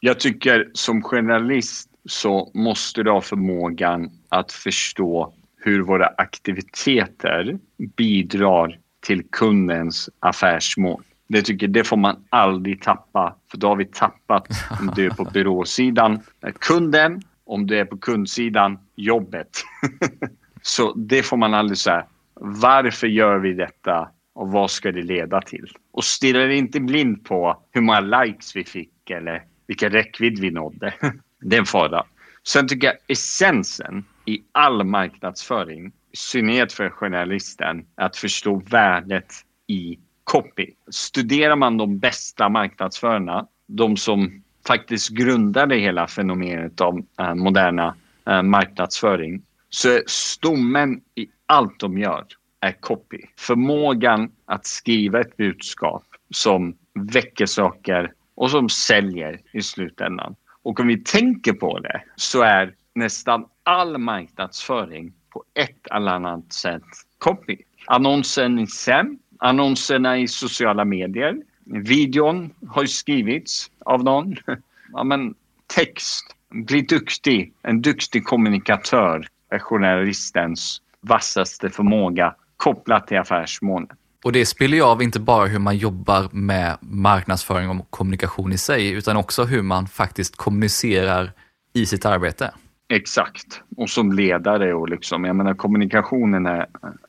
[SPEAKER 1] Jag tycker som journalist så måste du ha förmågan att förstå hur våra aktiviteter bidrar till kundens affärsmål. Det tycker det får man aldrig tappa, för då har vi tappat om du är på byråsidan, kunden, om du är på kundsidan, jobbet. Så det får man aldrig säga. Varför gör vi detta och vad ska det leda till? Och stirra inte blind på hur många likes vi fick eller vilken räckvidd vi nådde. Det är en fara. Sen tycker jag essensen i all marknadsföring, i synnerhet för journalisten, att förstå värdet i copy. Studerar man de bästa marknadsförarna, de som faktiskt grundade hela fenomenet av eh, moderna eh, marknadsföring, så är stommen i allt de gör är copy. Förmågan att skriva ett budskap som väcker saker och som säljer i slutändan. Och om vi tänker på det så är nästan all marknadsföring på ett eller annat sätt copy. Annonsen i SEM, annonserna i sociala medier, videon har ju skrivits av någon. Ja, men text, bli duktig, en duktig kommunikatör är journalistens vassaste förmåga kopplat till affärsmålen.
[SPEAKER 2] Och det spiller ju av inte bara hur man jobbar med marknadsföring och kommunikation i sig, utan också hur man faktiskt kommunicerar i sitt arbete.
[SPEAKER 1] Exakt. Och som ledare och liksom, jag menar kommunikationen är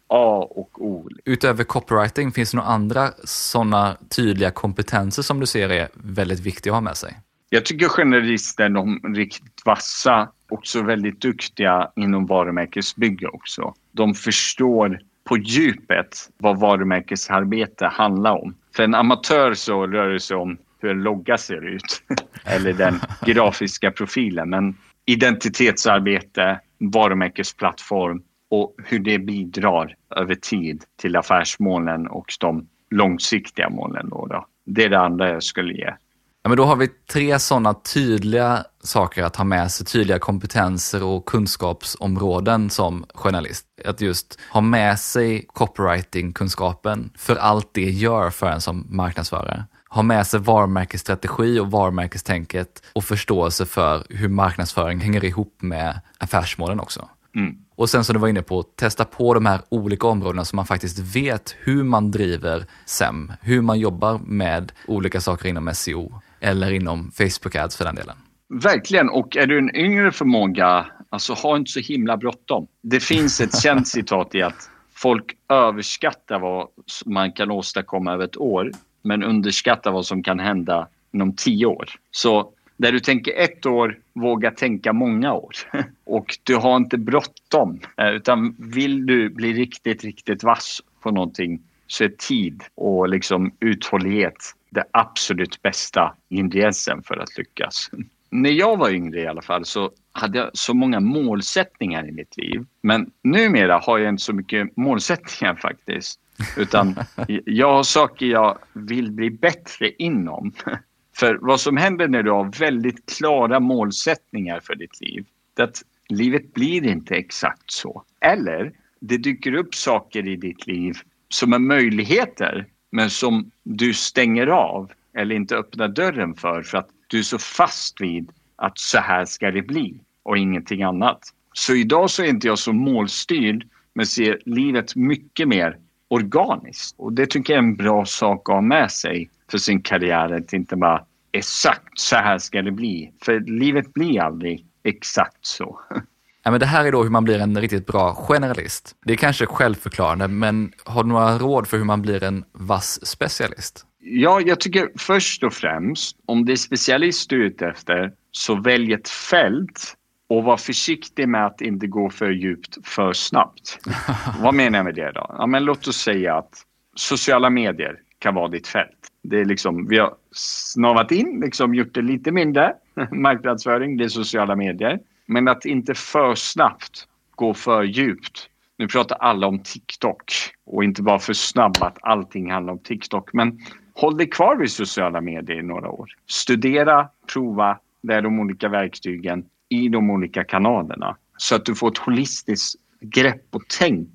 [SPEAKER 1] A och O.
[SPEAKER 2] Utöver copywriting, finns det några andra sådana tydliga kompetenser som du ser är väldigt viktiga att ha med sig?
[SPEAKER 1] Jag tycker journalister, de riktigt vassa, också väldigt duktiga inom varumärkesbygge också. De förstår på djupet vad varumärkesarbete handlar om. För en amatör så rör det sig om hur en logga ser ut eller den grafiska profilen. Men identitetsarbete, varumärkesplattform och hur det bidrar över tid till affärsmålen och de långsiktiga målen. Då, då. Det är det andra jag skulle ge.
[SPEAKER 2] Ja, men då har vi tre sådana tydliga saker att ha med sig, tydliga kompetenser och kunskapsområden som journalist. Att just ha med sig copywriting-kunskapen för allt det gör för en som marknadsförare ha med sig varumärkesstrategi och varumärkestänket och förståelse för hur marknadsföring hänger ihop med affärsmålen också. Mm. Och sen som du var inne på, testa på de här olika områdena så man faktiskt vet hur man driver SEM, hur man jobbar med olika saker inom SEO eller inom Facebook Ads för den delen.
[SPEAKER 1] verkligen. Och är du en yngre förmåga, alltså ha inte så himla bråttom. Det finns ett känt citat i att folk överskattar vad man kan åstadkomma över ett år men underskatta vad som kan hända inom tio år. Så där du tänker ett år, våga tänka många år. Och du har inte bråttom. Eh, utan vill du bli riktigt, riktigt vass på någonting så är tid och liksom uthållighet det absolut bästa ingrediensen för att lyckas. När jag var yngre i alla fall så hade jag så många målsättningar i mitt liv. Men numera har jag inte så mycket målsättningar faktiskt. Utan jag har saker jag vill bli bättre inom. För vad som händer när du har väldigt klara målsättningar för ditt liv, det är att livet blir inte exakt så. Eller det dyker upp saker i ditt liv som är möjligheter, men som du stänger av eller inte öppnar dörren för, för att du är så fast vid att så här ska det bli och ingenting annat. Så idag så är inte jag så målstyrd, men ser livet mycket mer organiskt. Och det tycker jag är en bra sak att ha med sig för sin karriär, att inte bara exakt så här ska det bli. För livet blir aldrig exakt så.
[SPEAKER 2] Ja, men det här är då hur man blir en riktigt bra generalist. Det är kanske självförklarande, men har du några råd för hur man blir en vass specialist?
[SPEAKER 1] Ja, jag tycker först och främst, om det är specialist du är ute efter, så välj ett fält och var försiktig med att inte gå för djupt för snabbt. Vad menar jag med det då? Ja, men låt oss säga att sociala medier kan vara ditt fält. Det är liksom, vi har snavat in, liksom gjort det lite mindre marknadsföring, det är sociala medier. Men att inte för snabbt gå för djupt. Nu pratar alla om TikTok och inte bara för snabbt att allting handlar om TikTok. Men håll dig kvar vid sociala medier i några år. Studera, prova, lär de olika verktygen i de olika kanalerna. Så att du får ett holistiskt grepp och tänk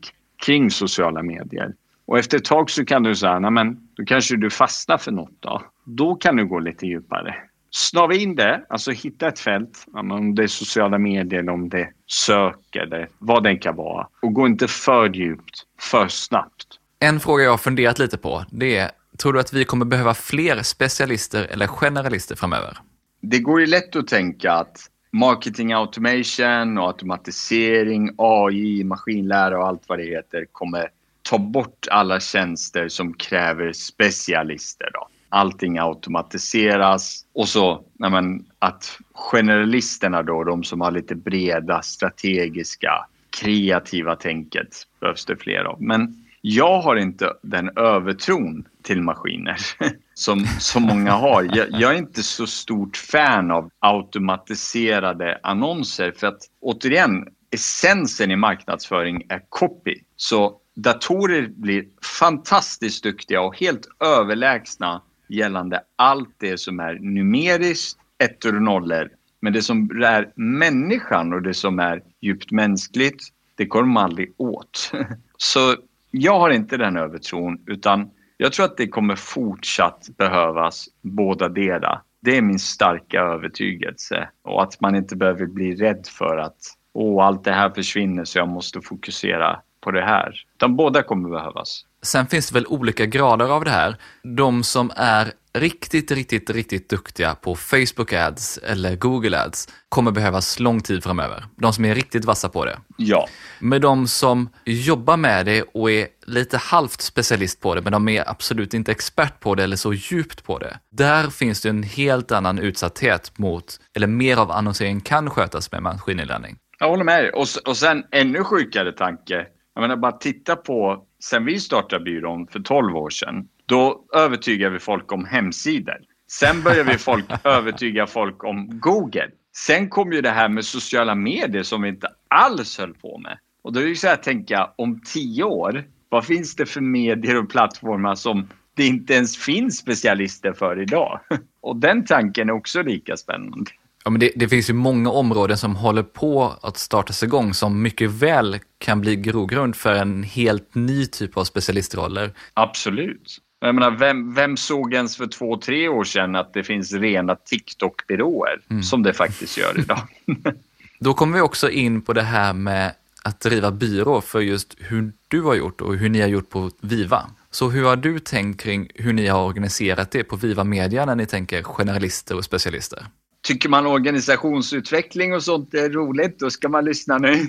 [SPEAKER 1] kring sociala medier. Och efter ett tag så kan du säga, nej men då kanske du fastnar för något då. Då kan du gå lite djupare. Snava in det, alltså hitta ett fält, om det är sociala medier eller om det är sök eller vad det kan vara. Och gå inte för djupt, för snabbt.
[SPEAKER 2] En fråga jag har funderat lite på, det är, tror du att vi kommer behöva fler specialister eller generalister framöver?
[SPEAKER 1] Det går ju lätt att tänka att marketing automation och automatisering, AI, maskinlära och allt vad det heter kommer ta bort alla tjänster som kräver specialister. Då. Allting automatiseras och så men, att generalisterna då, de som har lite breda strategiska kreativa tänket behövs det fler av. Men jag har inte den övertron till maskiner som, som många har. Jag, jag, är inte så stort fan av automatiserade annonser för att återigen, essensen i marknadsföring är copy. Så datorer blir fantastiskt duktiga och helt överlägsna gällande allt det som är numeriskt, ettor och nollor. Men det som är människan och det som är djupt mänskligt, det kommer man aldrig åt. Så jag har inte den övertron utan jag tror att det kommer fortsatt behövas båda delar. Det är min starka övertygelse och att man inte behöver bli rädd för att åh, allt det här försvinner så jag måste fokusera på det här. Utan båda kommer behövas.
[SPEAKER 2] Sen finns det väl olika grader av det här. De som är riktigt, riktigt, riktigt duktiga på Facebook Ads eller Google Ads kommer behövas lång tid framöver. De som är riktigt vassa på det.
[SPEAKER 1] Ja.
[SPEAKER 2] Men de som jobbar med det och är lite halvt specialist på det, men de är absolut inte expert på det eller så djupt på det. Där finns det en helt annan utsatthet mot, eller mer av annonsering kan skötas med maskininlärning.
[SPEAKER 1] Jag håller med och, och sen ännu sjukare tanke. Jag menar bara titta på sen vi startade byrån för 12 år sedan. Då övertygar vi folk om hemsidor. Sen börjar vi folk övertyga folk om Google. Sen kom ju det här med sociala medier som vi inte alls höll på med. Och då är det så här att tänka om tio år, vad finns det för medier och plattformar som det inte ens finns specialister för idag? Och den tanken är också lika spännande.
[SPEAKER 2] Ja, men det, det, finns ju många områden som håller på att startas igång som mycket väl kan bli grogrund för en helt ny typ av specialistroller.
[SPEAKER 1] Absolut. Jag menar, vem, vem såg ens för två, tre år sedan att det finns rena TikTok-byråer mm. som det faktiskt gör idag?
[SPEAKER 2] Då kommer vi också in på det här med att driva byrå för just hur du har gjort och hur ni har gjort på Viva. Så hur har du tänkt kring hur ni har organiserat det på Viva Media när ni tänker generalister och specialister?
[SPEAKER 1] Tycker man organisationsutveckling och sånt är roligt, då ska man lyssna nu.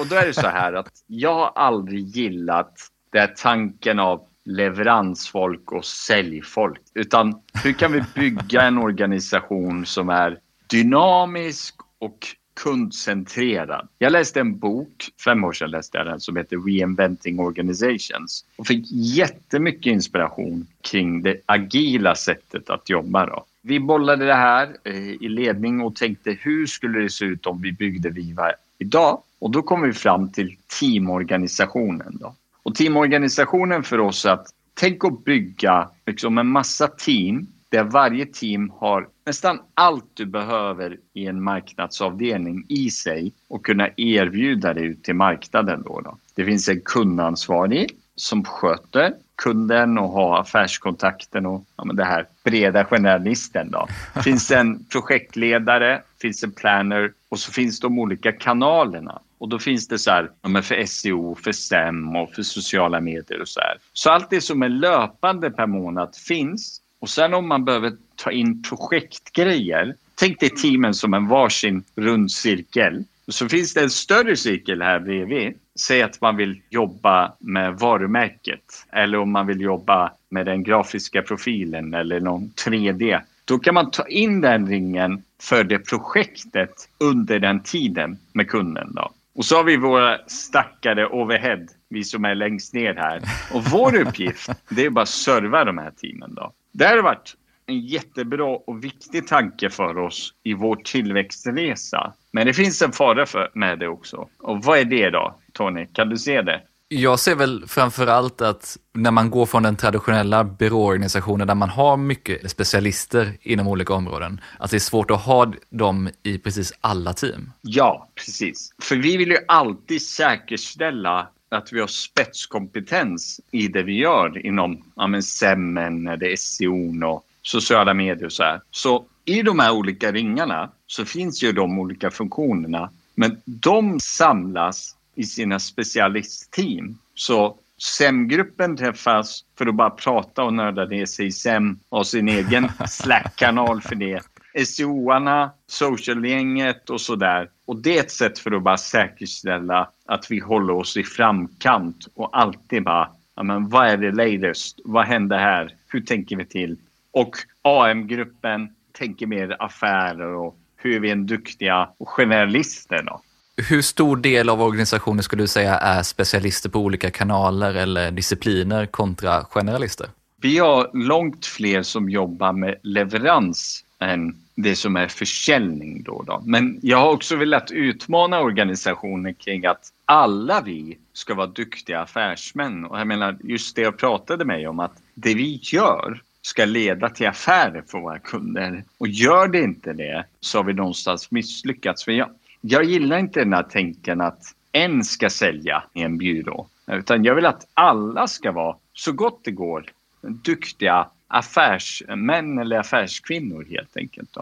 [SPEAKER 1] och då är det så här att jag har aldrig gillat den tanken av leveransfolk och säljfolk. Utan hur kan vi bygga en organisation som är dynamisk och kundcentrerad. Jag läste en bok, fem år sedan läste jag den, som heter Reinventing Organizations och fick jättemycket inspiration kring det agila sättet att jobba. Då. Vi bollade det här eh, i ledning och tänkte hur skulle det se ut om vi byggde Viva idag? Och då kom vi fram till teamorganisationen. Då. Och teamorganisationen för oss är att tänk att bygga liksom en massa team där varje team har nästan allt du behöver i en marknadsavdelning i sig och kunna erbjuda det ut till marknaden. Då, då. Det finns en kundansvarig som sköter kunden och har affärskontakten och ja, men det här breda generalisten. Då. finns en projektledare, finns en planner och så finns de olika kanalerna. Och då finns det så här, ja, för SEO, för SEM och för sociala medier och så här. Så allt det som är löpande per månad finns och sen om man behöver ta in projektgrejer, tänk dig teamen som en varsin rund cirkel. Så finns det en större cirkel här bredvid. Säg att man vill jobba med varumärket eller om man vill jobba med den grafiska profilen eller någon 3D. Då kan man ta in den ringen för det projektet under den tiden med kunden. Då. Och så har vi våra stackare overhead, vi som är längst ner här. Och vår uppgift, det är bara att serva de här teamen. Då. Det har varit en jättebra och viktig tanke för oss i vår tillväxtresa. Men det finns en fara för, med det också. Och vad är det då, Tony? Kan du se det?
[SPEAKER 2] Jag ser väl framför allt att när man går från den traditionella byråorganisationen där man har mycket specialister inom olika områden, att det är svårt att ha dem i precis alla team.
[SPEAKER 1] Ja, precis. För vi vill ju alltid säkerställa att vi har spetskompetens i det vi gör inom ja, men SEMen, det är SEO och sociala medier och så här. Så i de här olika ringarna så finns ju de olika funktionerna. Men de samlas i sina specialistteam. Så SEM-gruppen träffas för att bara prata och nörda ner sig i SEM och sin egen Slack-kanal för det. SEO-arna, social-gänget och sådär. Och det är ett sätt för att bara säkerställa att vi håller oss i framkant och alltid bara, ja men vad är det latest? Vad händer här? Hur tänker vi till? Och AM-gruppen tänker mer affärer och hur är vi en duktiga och generalister då?
[SPEAKER 2] Hur stor del av organisationen skulle du säga är specialister på olika kanaler eller discipliner kontra generalister?
[SPEAKER 1] Vi har långt fler som jobbar med leverans än det som är försäljning. Då, då. Men jag har också velat utmana organisationen kring att alla vi ska vara duktiga affärsmän. Och jag menar just det jag pratade med om att det vi gör ska leda till affärer för våra kunder. Och gör det inte det så har vi någonstans misslyckats. För jag, jag gillar inte den här tänken att en ska sälja i en byrå. Utan jag vill att alla ska vara, så gott det går, duktiga affärsmän eller affärskvinnor helt enkelt.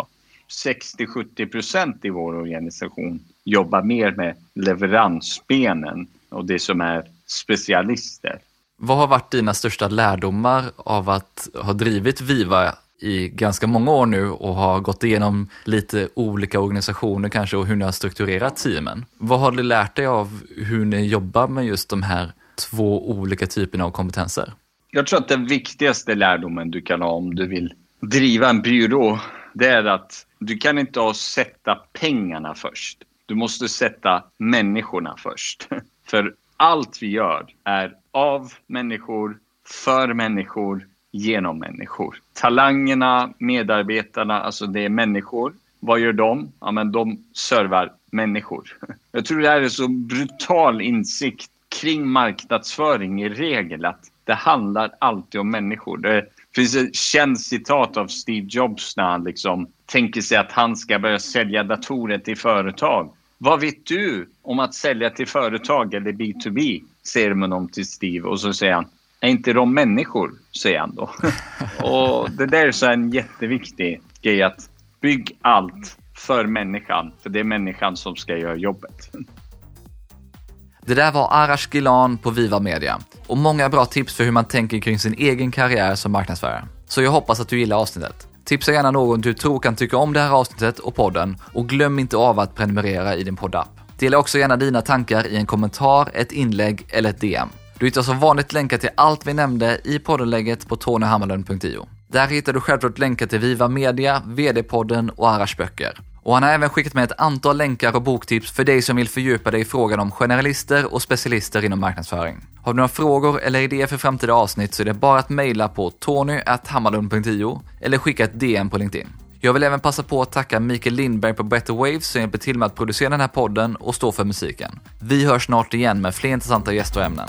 [SPEAKER 1] 60-70 procent i vår organisation jobbar mer med leveransbenen och det som är specialister.
[SPEAKER 2] Vad har varit dina största lärdomar av att ha drivit Viva i ganska många år nu och har gått igenom lite olika organisationer kanske och hur ni har strukturerat teamen. Vad har du lärt dig av hur ni jobbar med just de här två olika typerna av kompetenser?
[SPEAKER 1] Jag tror att den viktigaste lärdomen du kan ha om du vill driva en byrå, det är att du kan inte ha sätta pengarna först. Du måste sätta människorna först. För allt vi gör är av människor, för människor, genom människor. Talangerna, medarbetarna, alltså det är människor. Vad gör de? Ja, men de servar människor. Jag tror det här är så brutal insikt kring marknadsföring i regel att det handlar alltid om människor. Det finns ett känt citat av Steve Jobs när han liksom tänker sig att han ska börja sälja datorer till företag. Vad vet du om att sälja till företag eller B2B? Säger man om till Steve och så säger han, är inte de människor? Säger han då. och det där är så en jätteviktig grej att bygg allt för människan, för det är människan som ska göra jobbet.
[SPEAKER 2] Det där var Arash Gilan på Viva Media och många bra tips för hur man tänker kring sin egen karriär som marknadsförare. Så jag hoppas att du gillar avsnittet. Tipsa gärna någon du tror kan tycka om det här avsnittet och podden och glöm inte av att prenumerera i din poddapp. Dela också gärna dina tankar i en kommentar, ett inlägg eller ett DM. Du hittar som vanligt länkar till allt vi nämnde i poddenlägget på tonyhammarlund.io. Där hittar du självklart länkar till Viva Media, VD-podden och Arash böcker. Och han har även skickat med ett antal länkar och boktips för dig som vill fördjupa dig i frågan om generalister och specialister inom marknadsföring. Har du några frågor eller idéer för framtida avsnitt så är det bara att mejla på tony.hammarlund.io eller skicka ett DM på LinkedIn. Jag vill även passa på att tacka Mikael Lindberg på Better Waves som hjälper till med att producera den här podden och stå för musiken. Vi hörs snart igen med fler intressanta gäster och ämnen.